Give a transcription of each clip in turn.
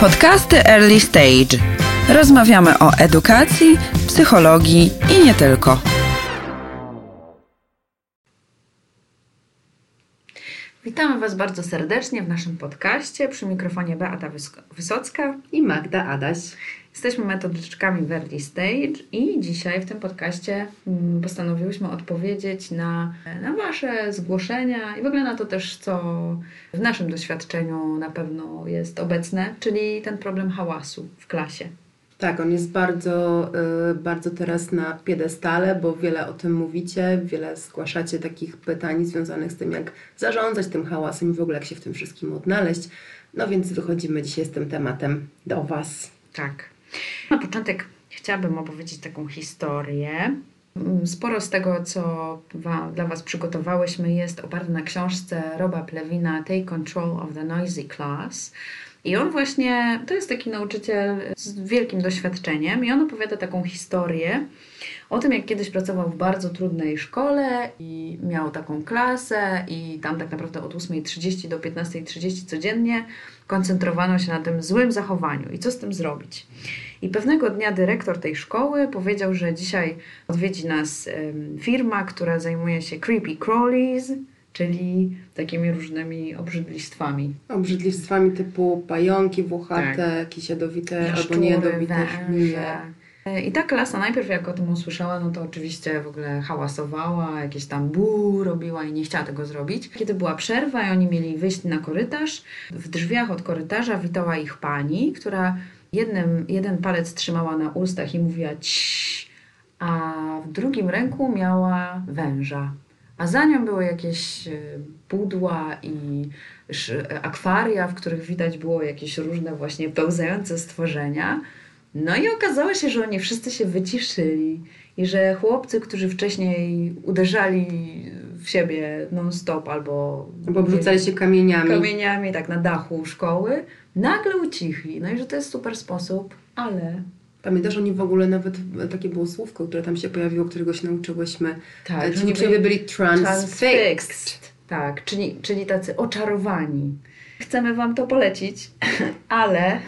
Podcasty Early Stage. Rozmawiamy o edukacji, psychologii i nie tylko. Witamy Was bardzo serdecznie w naszym podcaście. Przy mikrofonie Beata Wysocka i Magda Adaś. Jesteśmy metodyczkami Early Stage i dzisiaj w tym podcaście mm, postanowiłyśmy odpowiedzieć na, na Wasze zgłoszenia i w ogóle na to też, co w naszym doświadczeniu na pewno jest obecne, czyli ten problem hałasu w klasie. Tak, on jest bardzo, y, bardzo teraz na piedestale, bo wiele o tym mówicie, wiele zgłaszacie takich pytań związanych z tym, jak zarządzać tym hałasem i w ogóle jak się w tym wszystkim odnaleźć. No więc wychodzimy dzisiaj z tym tematem do Was. Tak. Na początek chciałabym opowiedzieć taką historię. Sporo z tego, co dla Was przygotowałyśmy, jest oparte na książce Roba Plewina Take Control of the Noisy Class. I on właśnie, to jest taki nauczyciel z wielkim doświadczeniem, i on opowiada taką historię o tym, jak kiedyś pracował w bardzo trudnej szkole i miał taką klasę, i tam tak naprawdę od 8.30 do 15.30 codziennie koncentrowano się na tym złym zachowaniu i co z tym zrobić. I pewnego dnia dyrektor tej szkoły powiedział, że dzisiaj odwiedzi nas firma, która zajmuje się creepy crawlies, czyli takimi różnymi obrzydlistwami. Obrzydlistwami typu pająki, włochate, tak. jakieś jadowite albo niejadowite żmije. I ta klasa najpierw jak o tym usłyszała, no to oczywiście w ogóle hałasowała, jakieś tam bu robiła i nie chciała tego zrobić. Kiedy była przerwa i oni mieli wyjść na korytarz, w drzwiach od korytarza witała ich pani, która jednym, jeden palec trzymała na ustach i mówiła ciii, a w drugim ręku miała węża. A za nią były jakieś e, pudła i akwaria, w których widać było jakieś różne właśnie pełzające stworzenia. No i okazało się, że oni wszyscy się wyciszyli i że chłopcy, którzy wcześniej uderzali w siebie non-stop albo... Albo wrzucali się kamieniami. Kamieniami, tak, na dachu szkoły, nagle ucichli. No i że to jest super sposób, ale Pamiętasz, oni w ogóle nawet, takie było słówko, które tam się pojawiło, którego się nauczyłyśmy. Tak, Ci uczniowie byli transfixed. transfixed. Tak, czyli, czyli tacy oczarowani. Chcemy Wam to polecić, ale...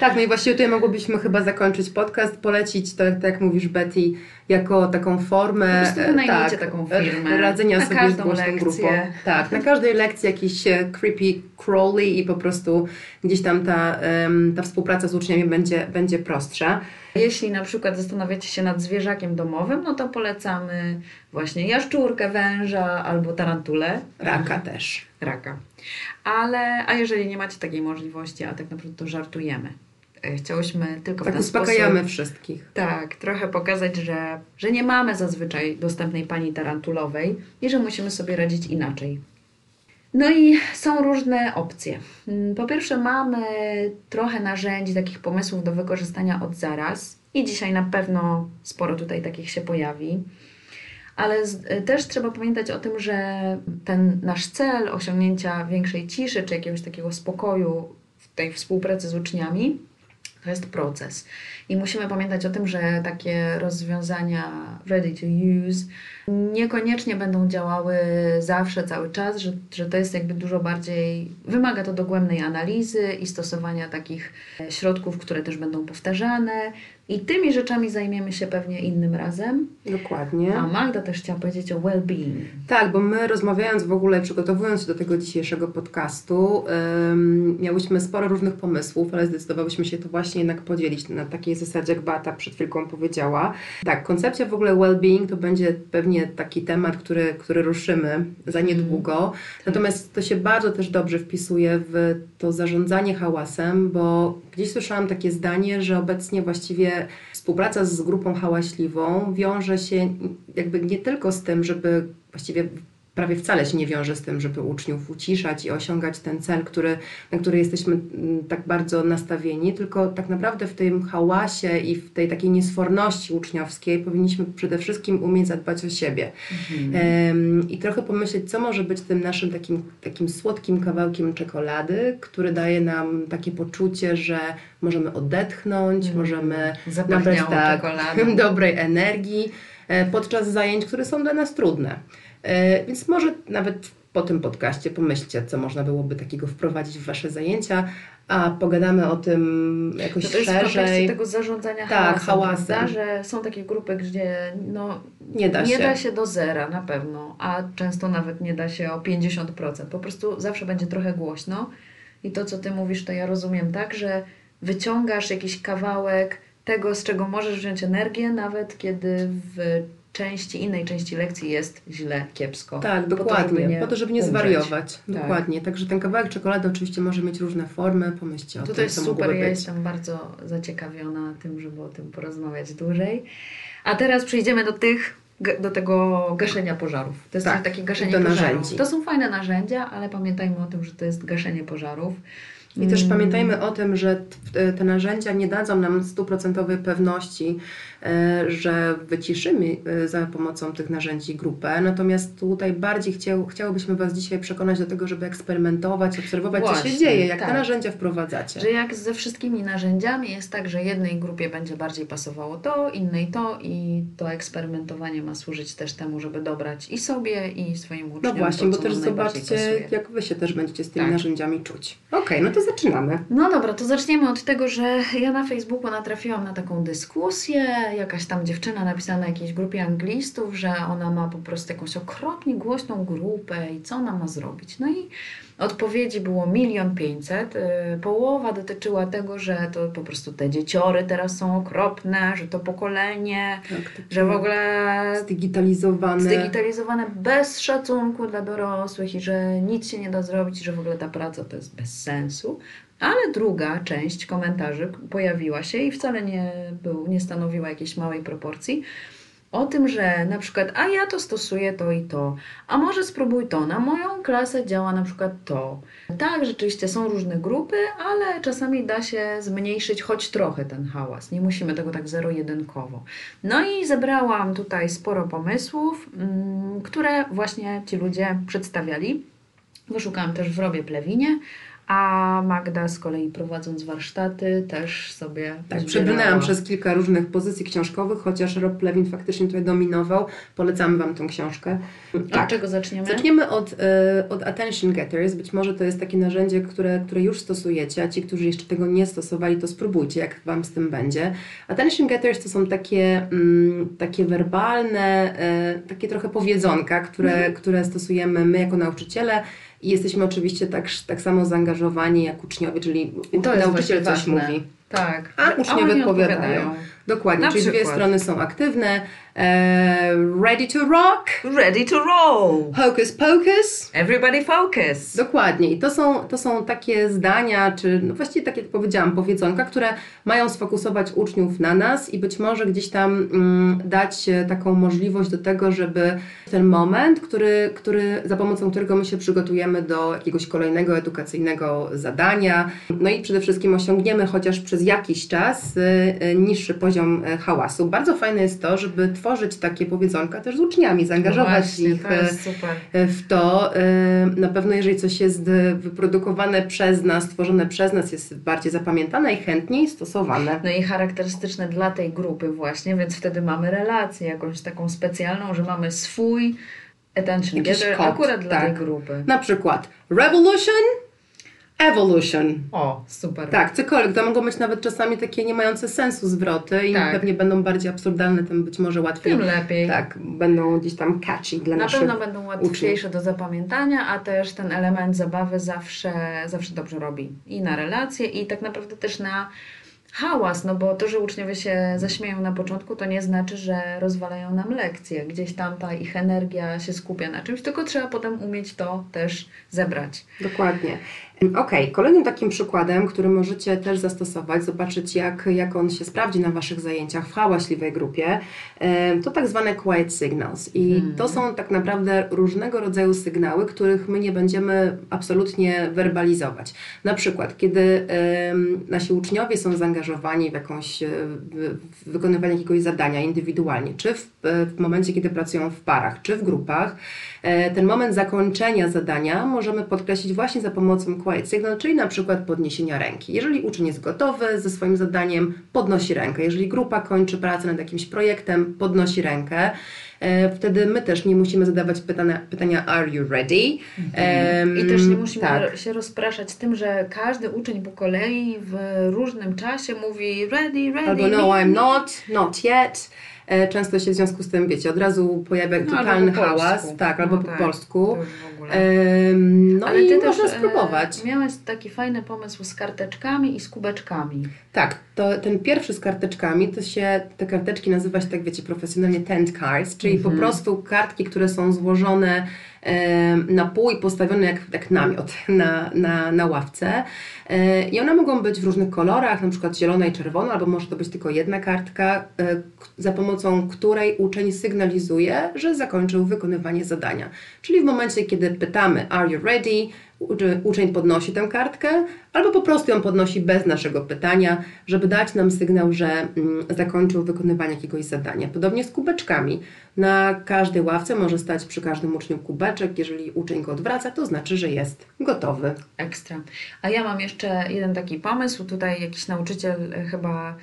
Tak, no i właściwie tutaj mogłybyśmy chyba zakończyć podcast, polecić to, tak jak mówisz Betty, jako taką formę... Po prostu tak, taką firmę. Radzenia na sobie z głośną grupą. Tak, na każdej lekcji jakiś e, creepy crawly i po prostu gdzieś tam ta, ta współpraca z uczniami będzie, będzie prostsza. Jeśli na przykład zastanawiacie się nad zwierzakiem domowym, no to polecamy właśnie jaszczurkę, węża albo tarantulę. Raka też. Raka. Ale, a jeżeli nie macie takiej możliwości, a tak naprawdę to żartujemy. E, chciałyśmy tylko tak w ten uspokajamy sposób, wszystkich. Tak, trochę pokazać, że, że nie mamy zazwyczaj dostępnej pani tarantulowej i że musimy sobie radzić inaczej. No i są różne opcje. Mm, po pierwsze, mamy trochę narzędzi, takich pomysłów do wykorzystania od zaraz, i dzisiaj na pewno sporo tutaj takich się pojawi. Ale z, y, też trzeba pamiętać o tym, że ten nasz cel osiągnięcia większej ciszy czy jakiegoś takiego spokoju w tej współpracy z uczniami to jest proces. I musimy pamiętać o tym, że takie rozwiązania ready to use niekoniecznie będą działały zawsze, cały czas, że, że to jest jakby dużo bardziej, wymaga to dogłębnej analizy i stosowania takich środków, które też będą powtarzane, i tymi rzeczami zajmiemy się pewnie innym razem. Dokładnie. A Magda też chciała powiedzieć o well-being. Tak, bo my rozmawiając w ogóle, przygotowując się do tego dzisiejszego podcastu, um, miałyśmy sporo różnych pomysłów, ale zdecydowałyśmy się to właśnie jednak podzielić na takiej zasadzie, jak Bata przed chwilką powiedziała. Tak, koncepcja w ogóle well-being to będzie pewnie taki temat, który, który ruszymy za mhm. niedługo. Natomiast to się bardzo też dobrze wpisuje w to zarządzanie hałasem, bo gdzieś słyszałam takie zdanie, że obecnie właściwie współpraca z grupą hałaśliwą wiąże się jakby nie tylko z tym, żeby właściwie prawie wcale się nie wiąże z tym, żeby uczniów uciszać i osiągać ten cel, który, na który jesteśmy mm, tak bardzo nastawieni, tylko tak naprawdę w tym hałasie i w tej takiej niesforności uczniowskiej powinniśmy przede wszystkim umieć zadbać o siebie. Mhm. I trochę pomyśleć, co może być tym naszym takim, takim słodkim kawałkiem czekolady, który daje nam takie poczucie, że możemy odetchnąć, mhm. możemy nabrać tak, dobrej energii e, podczas zajęć, które są dla nas trudne. E, więc może nawet po tym podcaście pomyślcie, co można byłoby takiego wprowadzić w Wasze zajęcia, a pogadamy o tym jakoś No to jest w szerzej. kontekście tego zarządzania Tak, hałasem, hałasem. że są takie grupy, gdzie no, Nie da nie się. da się do zera na pewno, a często nawet nie da się o 50%. Po prostu zawsze będzie trochę głośno i to, co Ty mówisz, to ja rozumiem tak, że wyciągasz jakiś kawałek tego, z czego możesz wziąć energię, nawet kiedy w części, innej części lekcji jest źle, kiepsko. Tak, dokładnie. nie po to, żeby nie umrzeć. zwariować. Tak. Dokładnie. Także ten kawałek czekolady oczywiście może mieć różne formy. Pomyślcie o To, tym, to jest super, ja być. jestem bardzo zaciekawiona tym, żeby o tym porozmawiać dłużej. A teraz przejdziemy do tych, do tego gaszenia pożarów. To jest Tak, takie gaszenie do pożarów. narzędzi. To są fajne narzędzia, ale pamiętajmy o tym, że to jest gaszenie pożarów. I też Mm, pamiętajmy o tym, że te narzędzia nie dadzą nam stuprocentowej pewności, że wyciszymy e, za pomocą tych narzędzi grupę. Natomiast tutaj bardziej chciał, chciałobyśmy Was dzisiaj przekonać do tego, żeby eksperymentować, obserwować, co Właśnie, się dzieje, jak tak. te narzędzia wprowadzacie. Że jak ze wszystkimi narzędziami jest tak, że jednej grupie będzie bardziej pasowało to, innej to i to eksperymentowanie ma służyć też temu, żeby dobrać i sobie i swoim uczniom No właśnie, to, bo co też zobaczcie, pasuje. jak Wy się też będziecie z tymi Tak. narzędziami czuć. Okej, no to zaczynamy. No dobra, to zaczniemy od tego, że ja na Facebooku natrafiłam na taką dyskusję. Jakaś tam dziewczyna napisała na jakiejś grupie anglistów, że ona ma po prostu jakąś okropnie głośną grupę i co ona ma zrobić. No i odpowiedzi było milion pięćset. Yy, Połowa dotyczyła tego, że to po prostu te dzieciory teraz są okropne, że to pokolenie, Tak, takie że w ogóle Zdigitalizowane. zdigitalizowane bez szacunku dla dorosłych i że nic się nie da zrobić, i że w ogóle ta praca to jest bez sensu. Ale druga część komentarzy pojawiła się i wcale nie, był, nie stanowiła jakiejś małej proporcji. O tym, że na przykład, a ja to stosuję to i to, a może spróbuj to, na moją klasę działa na przykład to. Tak, rzeczywiście są różne grupy, ale czasami da się zmniejszyć choć trochę ten hałas. Nie musimy tego tak zero-jedynkowo. No i zebrałam tutaj sporo pomysłów, mm, które właśnie ci ludzie przedstawiali. Wyszukałam też w Robie Plewinie, a Magda z kolei prowadząc warsztaty też sobie Tak, zbierała. przebrnęłam przez kilka różnych pozycji książkowych, chociaż Rob Lewin faktycznie tutaj dominował. Polecamy Wam tą książkę. Od czego zaczniemy? Zaczniemy od, e, od Attention Getters. Być może to jest takie narzędzie, które, które już stosujecie, a ci, którzy jeszcze tego nie stosowali, to spróbujcie, jak Wam z tym będzie. Attention Getters to są takie, mm, takie werbalne, e, takie trochę powiedzonka, które, Mhm. które stosujemy my jako nauczyciele i jesteśmy oczywiście tak, tak samo zaangażowani jak uczniowie, czyli to nauczyciel coś ważne. mówi. Tak. A uczniowie oni odpowiadają. Dokładnie, Na czyli dwie przykład. strony są aktywne. E, ready to rock, Ready to roll! hocus pocus. Everybody focus! Dokładnie. I to są, to są takie zdania, czy no właściwie tak jak powiedziałam, powiedzonka, które mają sfokusować uczniów na nas i być może gdzieś tam mm, dać e, taką możliwość do tego, żeby ten moment, który, który, za pomocą którego my się przygotujemy do jakiegoś kolejnego edukacyjnego zadania, no i przede wszystkim osiągniemy chociaż przez jakiś czas e, e, niższy poziom hałasu. Bardzo fajne jest to, żeby tworzyć takie powiedzonka też z uczniami, zaangażować No Właśnie, ich to e, w to. y, Na pewno, jeżeli coś jest wyprodukowane przez nas, stworzone przez nas, jest bardziej zapamiętane i chętniej stosowane. No i charakterystyczne dla tej grupy właśnie, więc wtedy mamy relację jakąś taką specjalną, że mamy swój attention Jakiś akurat dla tak. tej grupy. Na przykład revolution, evolution. O, super. Tak, cokolwiek. To mogą być nawet czasami takie nie mające sensu zwroty i Tak. pewnie będą bardziej absurdalne, tym być może łatwiej. Tym lepiej. Tak, będą gdzieś tam catchy dla Na naszych pewno będą łatwiejsze do zapamiętania, a też ten element zabawy zawsze, zawsze dobrze robi. I na relacje, i tak naprawdę też na hałas, no bo to, że uczniowie się zaśmieją na początku, to nie znaczy, że rozwalają nam lekcje. Gdzieś tam ta ich energia się skupia na czymś, tylko trzeba potem umieć to też zebrać. Dokładnie. Okej, kolejnym takim przykładem, który możecie też zastosować, zobaczyć jak, jak on się sprawdzi na Waszych zajęciach w hałaśliwej grupie, to tak zwane quiet signals. I Hmm. to są tak naprawdę różnego rodzaju sygnały, których my nie będziemy absolutnie werbalizować. Na przykład, kiedy nasi uczniowie są zaangażowani w jakąś, e, w, wykonywanie jakiegoś zadania indywidualnie, czy w, w momencie, kiedy pracują w parach, czy w grupach, e, ten moment zakończenia zadania możemy podkreślić właśnie za pomocą quiet signal, czyli na przykład podniesienia ręki. Jeżeli uczeń jest gotowy ze swoim zadaniem, podnosi rękę. Jeżeli grupa kończy pracę nad jakimś projektem, podnosi rękę. E, wtedy my też nie musimy zadawać pytania, pytania are you ready? Mhm. I też nie musimy tak. się rozpraszać z tym, że każdy uczeń po kolei w różnym czasie mówi ready, ready. Albo no I'm not, not yet. E, często się w związku z tym, wiecie, od razu pojawia no, totalny hałas. Tak, albo no, po tak, polsku. No Ale i ty można też, spróbować. Miałeś taki fajny pomysł z karteczkami i z kubeczkami. Tak, to ten pierwszy z karteczkami, to się te karteczki nazywa się tak, wiecie, profesjonalnie tent cards, czyli po mhm. prostu kartki, które są złożone na pół i postawione jak, jak namiot na, na, na ławce. E, I one mogą być w różnych kolorach, na przykład zielona i czerwona, albo może to być tylko jedna kartka, e, za pomocą której uczeń sygnalizuje, że zakończył wykonywanie zadania. Czyli w momencie, kiedy pytamy Are you ready? Uczeń podnosi tę kartkę, albo po prostu ją podnosi bez naszego pytania, żeby dać nam sygnał, że mm, zakończył wykonywanie jakiegoś zadania. Podobnie z kubeczkami. Na każdej ławce może stać przy każdym uczniu kubeczek. Jeżeli uczeń go odwraca, to znaczy, że jest gotowy. Ekstra. A ja mam jeszcze jeden taki pomysł. Tutaj jakiś nauczyciel e, chyba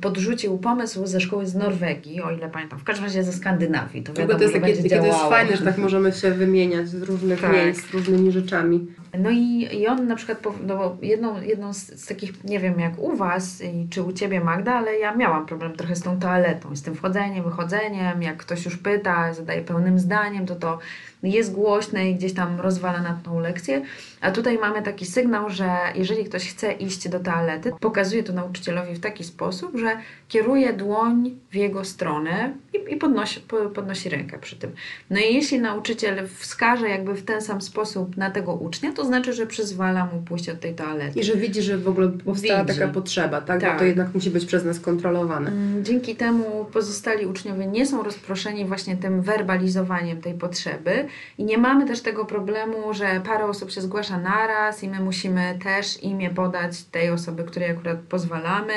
podrzucił pomysł ze szkoły z Norwegii, o ile pamiętam, w każdym razie ze Skandynawii. To, wiadomo, to jest, takie, takie, to jest fajne, że tak możemy się wymieniać z różnych tak. miejsc, różnymi rzeczami. No i, i on na przykład, no jedną, jedną z, z, takich, nie wiem jak u Was i czy u Ciebie Magda, ale ja miałam problem trochę z tą toaletą, z tym wchodzeniem, wychodzeniem, jak ktoś już pyta, zadaje pełnym zdaniem, to to jest głośne i gdzieś tam rozwala na tą lekcję. A tutaj mamy taki sygnał, że jeżeli ktoś chce iść do toalety, pokazuje to nauczycielowi w taki sposób, że kieruje dłoń w jego stronę i, i podnosi, podnosi rękę przy tym. No i jeśli nauczyciel wskaże jakby w ten sam sposób na tego ucznia, to znaczy, że przyzwala mu pójść od tej toalety. I że widzi, że w ogóle powstała widzi. taka potrzeba, tak? tak? Bo to jednak musi być przez nas kontrolowane. Mm, dzięki temu pozostali uczniowie nie są rozproszeni właśnie tym werbalizowaniem tej potrzeby i nie mamy też tego problemu, że parę osób się zgłasza naraz i my musimy też imię podać tej osoby, której akurat pozwalamy,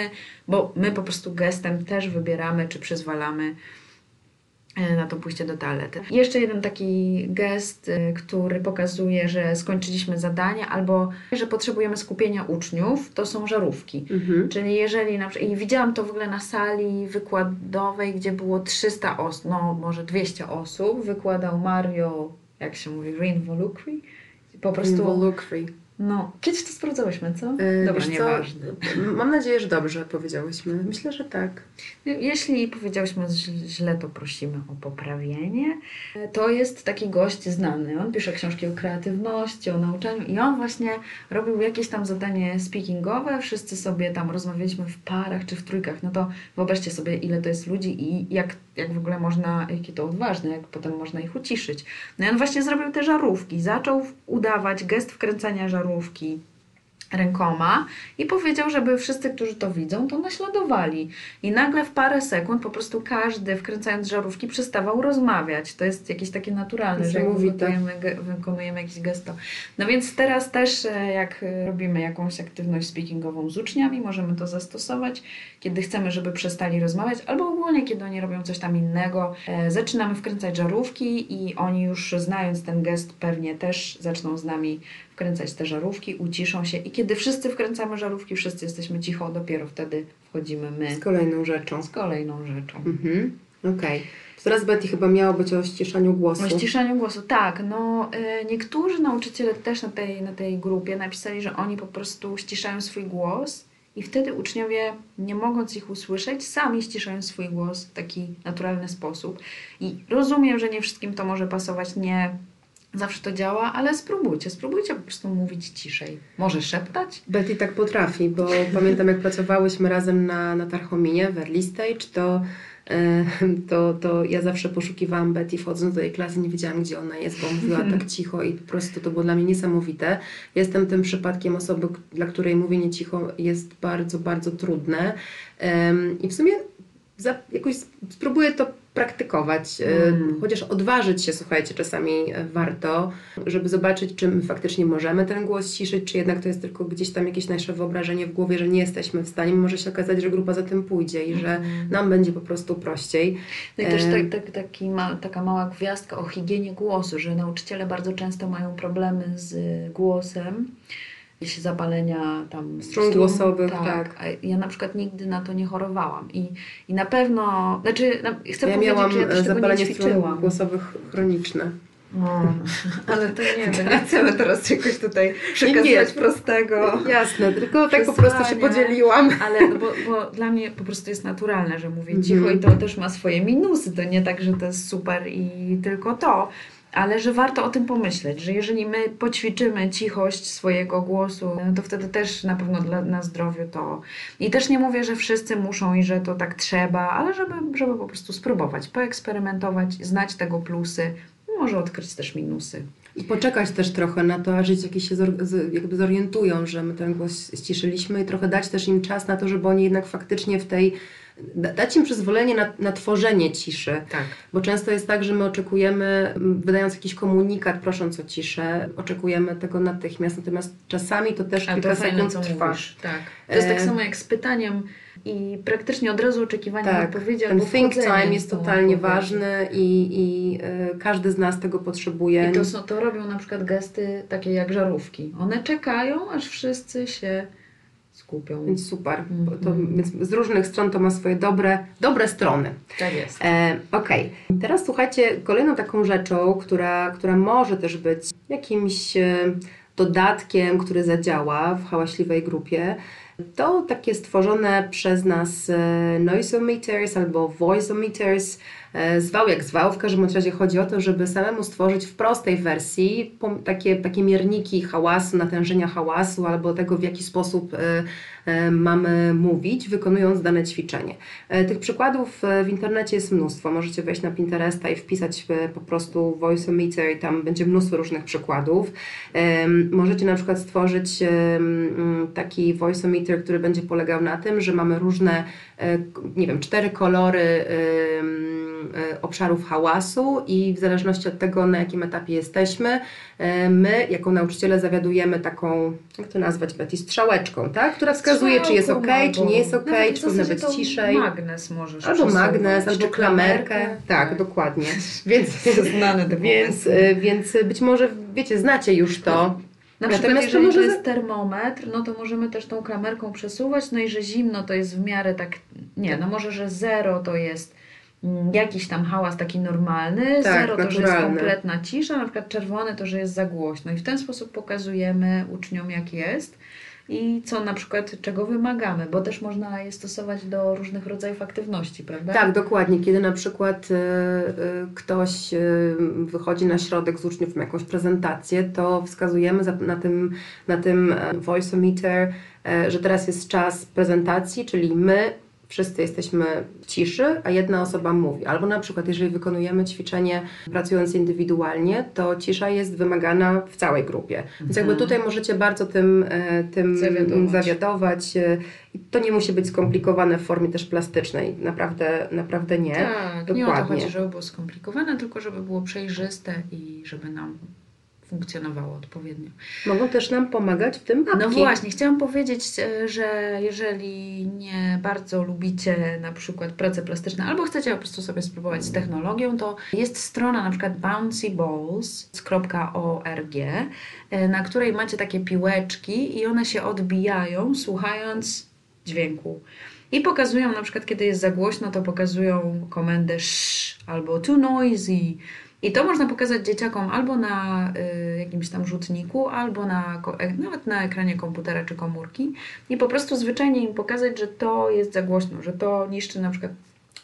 bo my po prostu gestem też wybieramy, czy przyzwalamy na to pójście do toalety. Jeszcze jeden taki gest, e, który pokazuje, że skończyliśmy zadanie albo że potrzebujemy skupienia uczniów, to są żarówki. Mhm. Czyli jeżeli na przykład, i widziałam to w ogóle na sali wykładowej, gdzie było 300 osób, no może 200 osób, wykładał Mario, jak się mówi, Reinvolucry, po prostu... No, kiedyś to sprawdzałyśmy, co? Yy, Dobra, nieważne. Mam nadzieję, że dobrze powiedziałyśmy. Myślę, że tak. Jeśli powiedziałyśmy źle, to prosimy o poprawienie. To jest taki gość znany. On pisze książki o kreatywności, o nauczaniu i on właśnie robił jakieś tam zadanie speakingowe. Wszyscy sobie tam rozmawialiśmy w parach czy w trójkach. No to wyobraźcie sobie, ile to jest ludzi i jak, jak w ogóle można, jakie to odważne, jak potem można ich uciszyć. No i on właśnie zrobił te żarówki. Zaczął udawać gest wkręcania żarówki rękoma i powiedział, żeby wszyscy, którzy to widzą, to naśladowali. I nagle w parę sekund po prostu każdy, wkręcając żarówki, przestawał rozmawiać. To jest jakieś takie naturalne, że wykonujemy, wykonujemy jakieś gesto. No więc teraz też, e, jak robimy jakąś aktywność speakingową z uczniami, możemy to zastosować, kiedy chcemy, żeby przestali rozmawiać, albo ogólnie, kiedy oni robią coś tam innego. E, zaczynamy wkręcać żarówki i oni już znając ten gest pewnie też zaczną z nami wkręcać te żarówki, uciszą się i kiedy wszyscy wkręcamy żarówki, wszyscy jesteśmy cicho, dopiero wtedy wchodzimy my. Z kolejną rzeczą. Z kolejną rzeczą. Mhm. Okej. Okay. Teraz Betty chyba miało być o ściszaniu głosu. O ściszaniu głosu, tak. No, y, niektórzy nauczyciele też na tej, na tej grupie napisali, że oni po prostu ściszają swój głos i wtedy uczniowie, nie mogąc ich usłyszeć, sami ściszają swój głos w taki naturalny sposób. I rozumiem, że nie wszystkim to może pasować, nie zawsze to działa, ale spróbujcie, spróbujcie po prostu mówić ciszej. Może szeptać? Betty tak potrafi, bo pamiętam jak pracowałyśmy razem na, na Tarchominie w Early Stage, to, e, to, to ja zawsze poszukiwałam Betty wchodząc do jej klasy, nie wiedziałam gdzie ona jest, bo mówiła tak cicho i po prostu to było dla mnie niesamowite. Jestem tym przypadkiem osoby, dla której mówienie cicho jest bardzo, bardzo trudne i w sumie jakoś spróbuję to praktykować, mm. chociaż odważyć się, słuchajcie, czasami e, warto, żeby zobaczyć, czy my faktycznie możemy ten głos ciszyć, czy jednak to jest tylko gdzieś tam jakieś nasze wyobrażenie w głowie, że nie jesteśmy w stanie. Może się okazać, że grupa za tym pójdzie i że mm. nam będzie po prostu prościej. No i też tak, tak, taki ma, taka mała gwiazdka o higienie głosu, że nauczyciele bardzo często mają problemy z głosem jakieś zapalenia tam Strun głosowych, tak. A ja na przykład nigdy na to nie chorowałam i, i na pewno, znaczy na, chcę Ja powiedzieć, miałam że ja też e, tego nie zapalenie ćwiczyłam. głosowych chroniczne. No, ale to nie, to nie chcemy teraz jakoś tutaj przekazywać prostego. Jasne, tylko tak po prostu się podzieliłam. Ale bo, bo dla mnie po prostu jest naturalne, że mówię Mhm. cicho i to też ma swoje minusy. To nie tak, że to jest super i tylko to. Ale że warto o tym pomyśleć, że jeżeli my poćwiczymy cichość swojego głosu, to wtedy też na pewno dla, na zdrowiu to. I też nie mówię, że wszyscy muszą i że to tak trzeba, ale żeby, żeby po prostu spróbować, poeksperymentować, znać tego plusy, może odkryć też minusy. I poczekać też trochę na to, aż dzieciaki się jakby zorientują, że my ten głos ściszyliśmy i trochę dać też im czas na to, żeby oni jednak faktycznie w tej... da- dać im przyzwolenie na, na tworzenie ciszy. Tak. Bo często jest tak, że my oczekujemy, wydając jakiś komunikat, prosząc o ciszę, oczekujemy tego natychmiast, natomiast czasami to też A kilka to sekund trwa. mówisz. Tak. To jest tak E, samo jak z pytaniem i praktycznie od razu oczekiwanie Tak, odpowiedzi ten think time jest totalnie ważny i, i y, każdy z nas tego potrzebuje. I to, są, to robią na przykład gesty takie jak żarówki. One czekają, aż wszyscy się skupią. Więc super. Bo To, Mhm. więc z różnych stron to ma swoje dobre, dobre strony. Tak jest. E, Okej. Teraz słuchajcie, kolejną taką rzeczą, która, która może też być jakimś e, dodatkiem, który zadziała w hałaśliwej grupie, to takie stworzone przez nas e, noisometers albo voiceometers, zwał jak zwał, w każdym razie chodzi o to, żeby samemu stworzyć w prostej wersji takie, takie mierniki hałasu, natężenia hałasu albo tego, w jaki sposób e, e, mamy mówić, wykonując dane ćwiczenie. E, Tych przykładów e, w internecie jest mnóstwo. Możecie wejść na Pinteresta i wpisać e, po prostu voiceometer i tam będzie mnóstwo różnych przykładów. Możecie na przykład stworzyć taki voiceometer, który będzie polegał na tym, że mamy różne, e, nie wiem, cztery kolory e, obszarów hałasu i w zależności od tego, na jakim etapie jesteśmy, e, my jako nauczyciele zawiadujemy taką, jak to nazwać, Betty, strzałeczką, tak? która wskazuje, czy jest ok, czy nie jest ok, Nawet czy powinno być to ciszej. Magnes możesz Albo magnes, albo klamerkę. Tak, dokładnie. Więc, Znane te więc, y, więc być może, wiecie, znacie już to. Na przykład, Natomiast to jeżeli może to za- jest termometr, no to możemy też tą klamerką przesuwać, no i że zimno to jest w miarę tak, nie, no może, że zero to jest jakiś tam hałas taki normalny, Tak, zero to, że jest naturalny. kompletna cisza, na przykład czerwony to, że jest za głośno i w ten sposób pokazujemy uczniom jak jest i co na przykład, czego wymagamy, bo też można je stosować do różnych rodzajów aktywności, prawda? Tak, dokładnie. Kiedy na przykład y, y, ktoś y, wychodzi na środek z uczniów na jakąś prezentację, to wskazujemy za, na tym, na tym voiceometer, że teraz jest czas prezentacji, czyli my wszyscy jesteśmy w ciszy, a jedna osoba mówi. Albo na przykład, jeżeli wykonujemy ćwiczenie pracując indywidualnie, to cisza jest wymagana w całej grupie. Więc jakby Mhm. tutaj możecie bardzo tym, e, tym Zawiadować. zawiadować. e, to nie musi być skomplikowane w formie też plastycznej. Naprawdę, naprawdę nie. Tak, nie o to Dokładnie. chodzi, żeby było skomplikowane, tylko żeby było przejrzyste i żeby nam funkcjonowało odpowiednio. Mogą też nam pomagać w tym apki. No właśnie, chciałam powiedzieć, e, że jeżeli nie bardzo lubicie na przykład prace plastyczne albo chcecie po prostu sobie spróbować z technologią, to jest strona na przykład bouncyballs.org, e, na której macie takie piłeczki i one się odbijają słuchając dźwięku. I pokazują na przykład, kiedy jest za głośno, to pokazują komendę sh albo too noisy. I to można pokazać dzieciakom albo na y, jakimś tam rzutniku, albo na, e, nawet na ekranie komputera czy komórki. I po prostu zwyczajnie im pokazać, że to jest za głośno, że to niszczy na przykład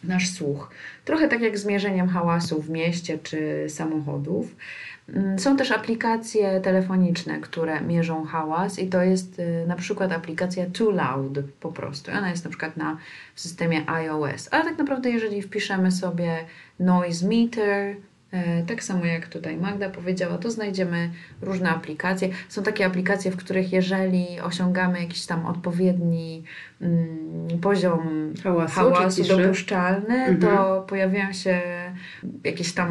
nasz słuch. Trochę tak jak z mierzeniem hałasu w mieście czy samochodów. Mm, Są też aplikacje telefoniczne, które mierzą hałas i to jest y, na przykład aplikacja Too Loud po prostu. Ona jest na przykład na, systemie iOS. Ale tak naprawdę jeżeli wpiszemy sobie noise meter, tak samo jak tutaj Magda powiedziała, to znajdziemy różne aplikacje. Są takie aplikacje, w których jeżeli osiągamy jakiś tam odpowiedni mm, poziom Hałasu, hałasu dopuszczalny, Mhm. to pojawiają się jakieś tam,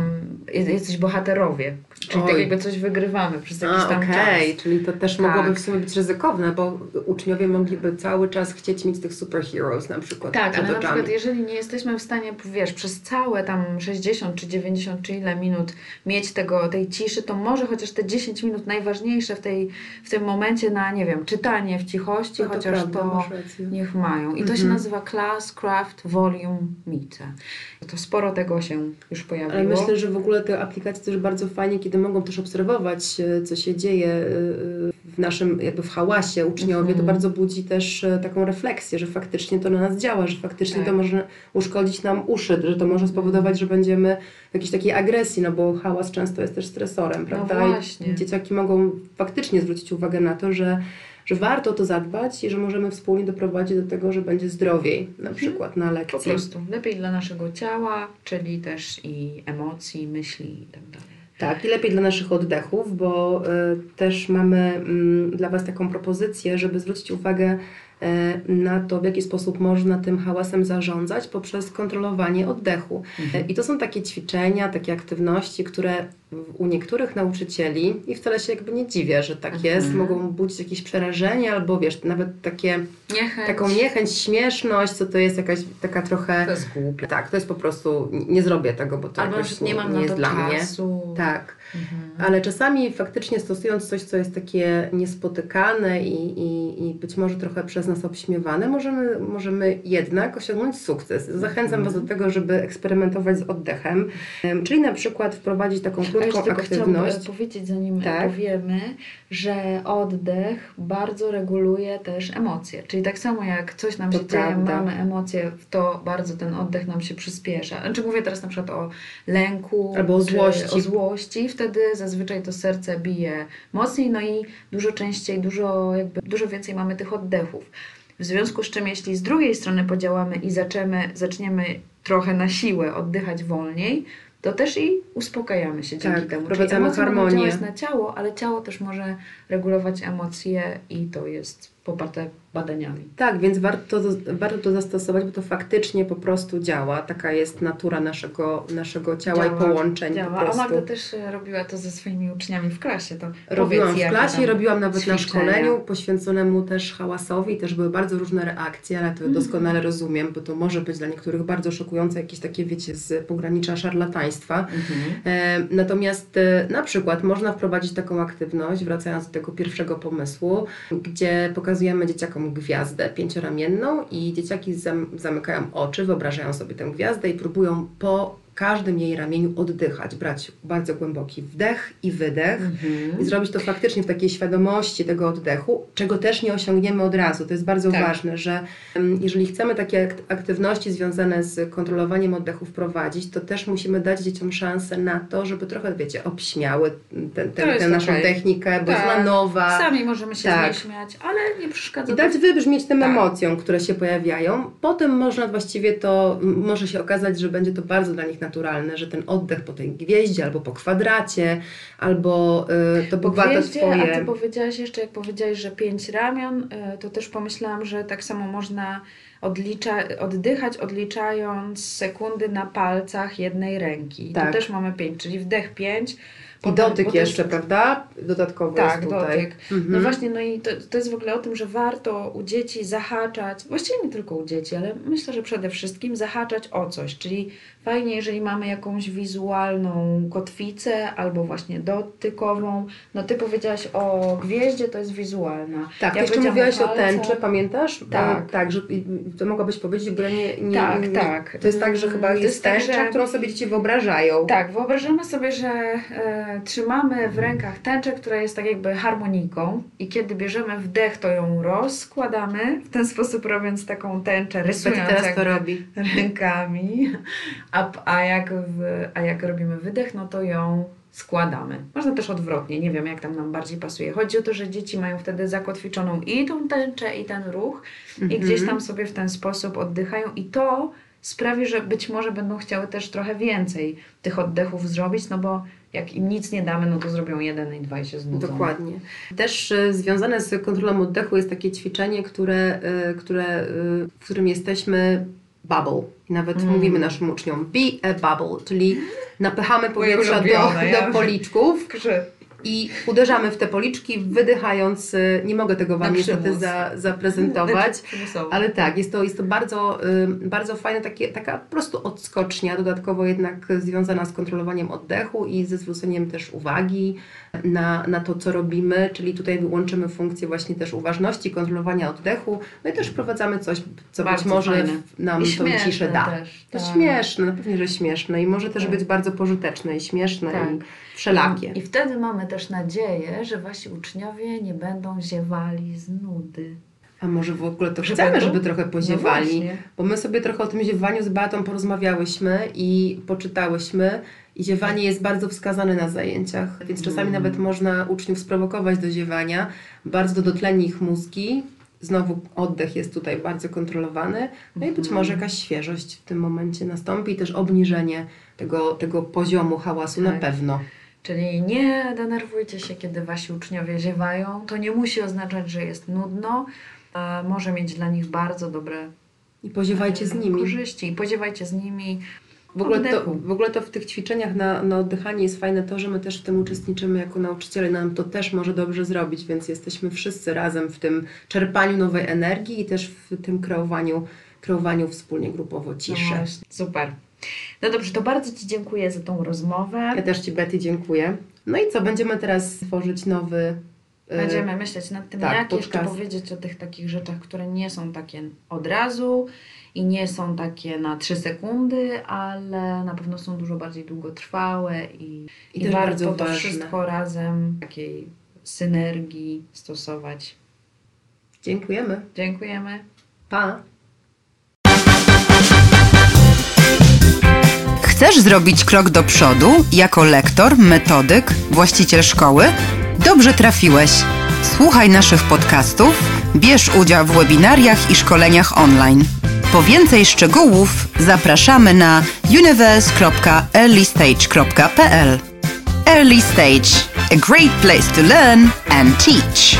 jacyś bohaterowie. Czyli Oj. tak jakby coś wygrywamy przez jakiś A, tam okej, czas. czyli to też Tak. mogłoby w sumie być ryzykowne, bo uczniowie mogliby cały czas chcieć mieć tych superheroes na przykład Tak, ale na przykład jeżeli nie jesteśmy w stanie, wiesz, przez całe tam 60 czy 90 czy ile minut mieć tego, tej ciszy, to może chociaż te 10 minut najważniejsze w, tej, w tym momencie na, nie wiem, czytanie w cichości, No to chociaż prawda, to niech mają. I to się Mhm. nazywa Class Craft Volume Meter. To sporo tego się już pojawiło. Ale myślę, że w ogóle te aplikacje też bardzo fajnie, kiedy mogą też obserwować, e, co się dzieje e, w naszym, jakby w hałasie uczniowie, Mhm. to bardzo budzi też e, taką refleksję, że faktycznie to na nas działa, że faktycznie Tak. to może uszkodzić nam uszy, że to może spowodować, że będziemy w jakiejś takiej agresji, no bo hałas często jest też stresorem, prawda? No właśnie. I dzieciaki mogą faktycznie zwrócić uwagę na to, że że warto o to zadbać i że możemy wspólnie doprowadzić do tego, że będzie zdrowiej, na przykład na Po lekcji. prostu lepiej dla naszego ciała, czyli też i emocji, myśli i tak dalej. Tak, i lepiej dla naszych oddechów, bo y, też mamy mm, dla Was taką propozycję, żeby zwrócić uwagę y, na to, w jaki sposób można tym hałasem zarządzać poprzez kontrolowanie oddechu. Mhm. Y, I to są takie ćwiczenia, takie aktywności, które u niektórych nauczycieli, i wcale się jakby nie dziwię, że tak Mhm. jest, mogą budzić jakieś przerażenie albo wiesz, nawet takie, Niechęć. taką niechęć, śmieszność, co to jest jakaś taka trochę... To jest głupie. Tak, to jest po prostu, nie zrobię tego, bo to Albo jakoś nie mam nie jest dla mnie. czasu. Tak. Mhm. Ale czasami faktycznie stosując coś, co jest takie niespotykane i, i, i być może trochę przez nas obśmiewane, możemy, możemy jednak osiągnąć sukces. Zachęcam Was do tego, żeby eksperymentować z oddechem, Em, czyli na przykład wprowadzić taką krótką tylko chciałam aktywność. e, powiedzieć, zanim Tak. powiemy, że oddech bardzo reguluje też emocje. Czyli tak samo jak coś nam To się prawda. dzieje, mamy emocje, to bardzo ten oddech nam się przyspiesza. Znaczy mówię teraz na przykład o lęku Albo o złości. o złości. Wtedy zazwyczaj to serce bije mocniej, no i dużo częściej, dużo, jakby, dużo więcej mamy tych oddechów. W związku z czym, jeśli z drugiej strony podziałamy i zaczniemy, zaczniemy trochę na siłę oddychać wolniej, to też i uspokajamy się dzięki Tak, temu. mogą harmonię. na ciało, ale ciało też może regulować emocje i to jest poparte badaniami. Tak, więc warto, warto to zastosować, bo to faktycznie po prostu działa. Taka jest natura naszego, naszego ciała Działa, i połączeń Działa. po A prostu. Magda też e, robiła to ze swoimi uczniami w klasie. To Robiłam w klasie, robiłam nawet na ćwiczenia. szkoleniu poświęconemu też hałasowi. Też były bardzo różne reakcje, ale to Mhm. doskonale rozumiem, bo to może być dla niektórych bardzo szokujące, jakieś takie, wiecie, z pogranicza szarlataństwa. Mhm. E, Natomiast e, na przykład można wprowadzić taką aktywność, wracając do tego pierwszego pomysłu, gdzie pokazujemy dzieciakom gwiazdę pięcioramienną i dzieciaki zam zamykają oczy, wyobrażają sobie tę gwiazdę i próbują po każdym jej ramieniu oddychać, brać bardzo głęboki wdech i wydech. Mhm. I zrobić to faktycznie w takiej świadomości tego oddechu, czego też nie osiągniemy od razu. To jest bardzo Tak. ważne, że jeżeli chcemy takie akt- aktywności związane z kontrolowaniem oddechu wprowadzić, to też musimy dać dzieciom szansę na to, żeby trochę, wiecie, obśmiały tę To jest naszą technikę, bo jest Tak. ona nowa. Sami możemy się Tak. śmiać, ale nie przeszkadza I dać wybrzmieć tym Tak. emocjom, które się pojawiają. Potem można właściwie to, może się okazać, że będzie to bardzo dla nich naturalne, że ten oddech po tej gwieździe, albo po kwadracie, albo y, to gwieździe, twoje... a Ty powiedziałaś jeszcze, jak powiedziałaś, że pięć ramion, y, to też pomyślałam, że tak samo można odlicza, oddychać, odliczając sekundy na palcach jednej ręki. Tak. Tu też mamy pięć, czyli wdech pięć. I dotyk jeszcze, prawda? Dodatkowo Tak, jest tutaj. dotyk. Mhm. No właśnie, no i to, to jest w ogóle o tym, że warto u dzieci zahaczać, właściwie nie tylko u dzieci, ale myślę, że przede wszystkim zahaczać o coś, czyli fajnie, jeżeli mamy jakąś wizualną kotwicę albo właśnie dotykową. No ty powiedziałaś o gwieździe, to jest wizualna. Tak, Ja jeszcze mówiłaś o palcach. tęczy, pamiętasz? Tak. Tak, że to mogłabyś powiedzieć, bo ja nie, nie, Tak, nie, tak. To jest tak, że chyba To jest, jest tak, tęcza, że- którą sobie dzieci wyobrażają. Tak, wyobrażamy sobie, że e, trzymamy w rękach tęczę, która jest tak jakby harmoniką i kiedy bierzemy wdech, to ją rozkładamy, w ten sposób robiąc taką tęczę, rysując teraz to robi. rękami, a, a, jak w, a jak robimy wydech, no to ją składamy. Można też odwrotnie, nie wiem jak tam nam bardziej pasuje. Chodzi o to, że dzieci mają wtedy zakotwiczoną i tą tęczę, i ten ruch i Mhm. gdzieś tam sobie w ten sposób oddychają i to sprawi, że być może będą chciały też trochę więcej tych oddechów zrobić, no bo jak im nic nie damy, no to zrobią jeden i dwa i się znudzą. Dokładnie. Też e, związane z kontrolą oddechu jest takie ćwiczenie, które, e, które, e, w którym jesteśmy bubble. I nawet Mm. mówimy naszym uczniom be a bubble, czyli napychamy ulubione, do, do policzków i uderzamy w te policzki, wydychając. y, Nie mogę tego Wam niestety za, zaprezentować. Ale tak, jest to, jest to bardzo, y, bardzo fajne, takie, taka po prostu odskocznia, dodatkowo jednak związana z kontrolowaniem oddechu i ze zwróceniem też uwagi na, na to, co robimy, czyli tutaj wyłączymy funkcję właśnie też uważności, kontrolowania oddechu, no i też wprowadzamy coś, co Bardzo być może fajne. nam I tą ciszę da. też, To tak. śmieszne, na pewno, że śmieszne i może też Tak. być bardzo pożyteczne i śmieszne Tak. i wszelakie. I wtedy mamy też nadzieję, że wasi uczniowie nie będą ziewali z nudy. A może w ogóle to Że chcemy, będą? żeby trochę poziewali. No. Bo my sobie trochę o tym ziewaniu z Beatą porozmawiałyśmy i poczytałyśmy. I ziewanie jest bardzo wskazane na zajęciach, więc czasami Mm. nawet można uczniów sprowokować do ziewania. Bardzo dotleni ich mózgi. Znowu oddech jest tutaj bardzo kontrolowany. No i być Mhm. może jakaś świeżość w tym momencie nastąpi i też obniżenie tego, tego poziomu hałasu na Tak. pewno. Czyli nie denerwujcie się, kiedy wasi uczniowie ziewają. To nie musi oznaczać, że jest nudno. a Może mieć dla nich bardzo dobre I poziewajcie z e, nimi. korzyści. I podziewajcie z nimi. W ogóle, to, w ogóle to w tych ćwiczeniach na, na oddychanie jest fajne to, że my też w tym uczestniczymy jako nauczyciele, nam to też może dobrze zrobić, więc jesteśmy wszyscy razem w tym czerpaniu nowej energii i też w tym kreowaniu, kreowaniu wspólnie grupowo No ciszy. właśnie, super. No dobrze, to bardzo Ci dziękuję za tą rozmowę. Ja też Ci Betty dziękuję. No i co, będziemy teraz tworzyć nowy... e, Będziemy myśleć nad tym, tak, jak jeszcze podcast. powiedzieć o tych takich rzeczach, które nie są takie od razu i nie są takie na trzy sekundy, ale na pewno są dużo bardziej długotrwałe i, I i, warto bardzo to ważne. wszystko razem takiej synergii stosować. Dziękujemy. Dziękujemy. Pa! Chcesz zrobić krok do przodu jako lektor, metodyk, właściciel szkoły? Dobrze trafiłeś. Słuchaj naszych podcastów, bierz udział w webinariach i szkoleniach online. Po więcej szczegółów zapraszamy na universe.earlystage.pl. Early Stage, a great place to learn and teach.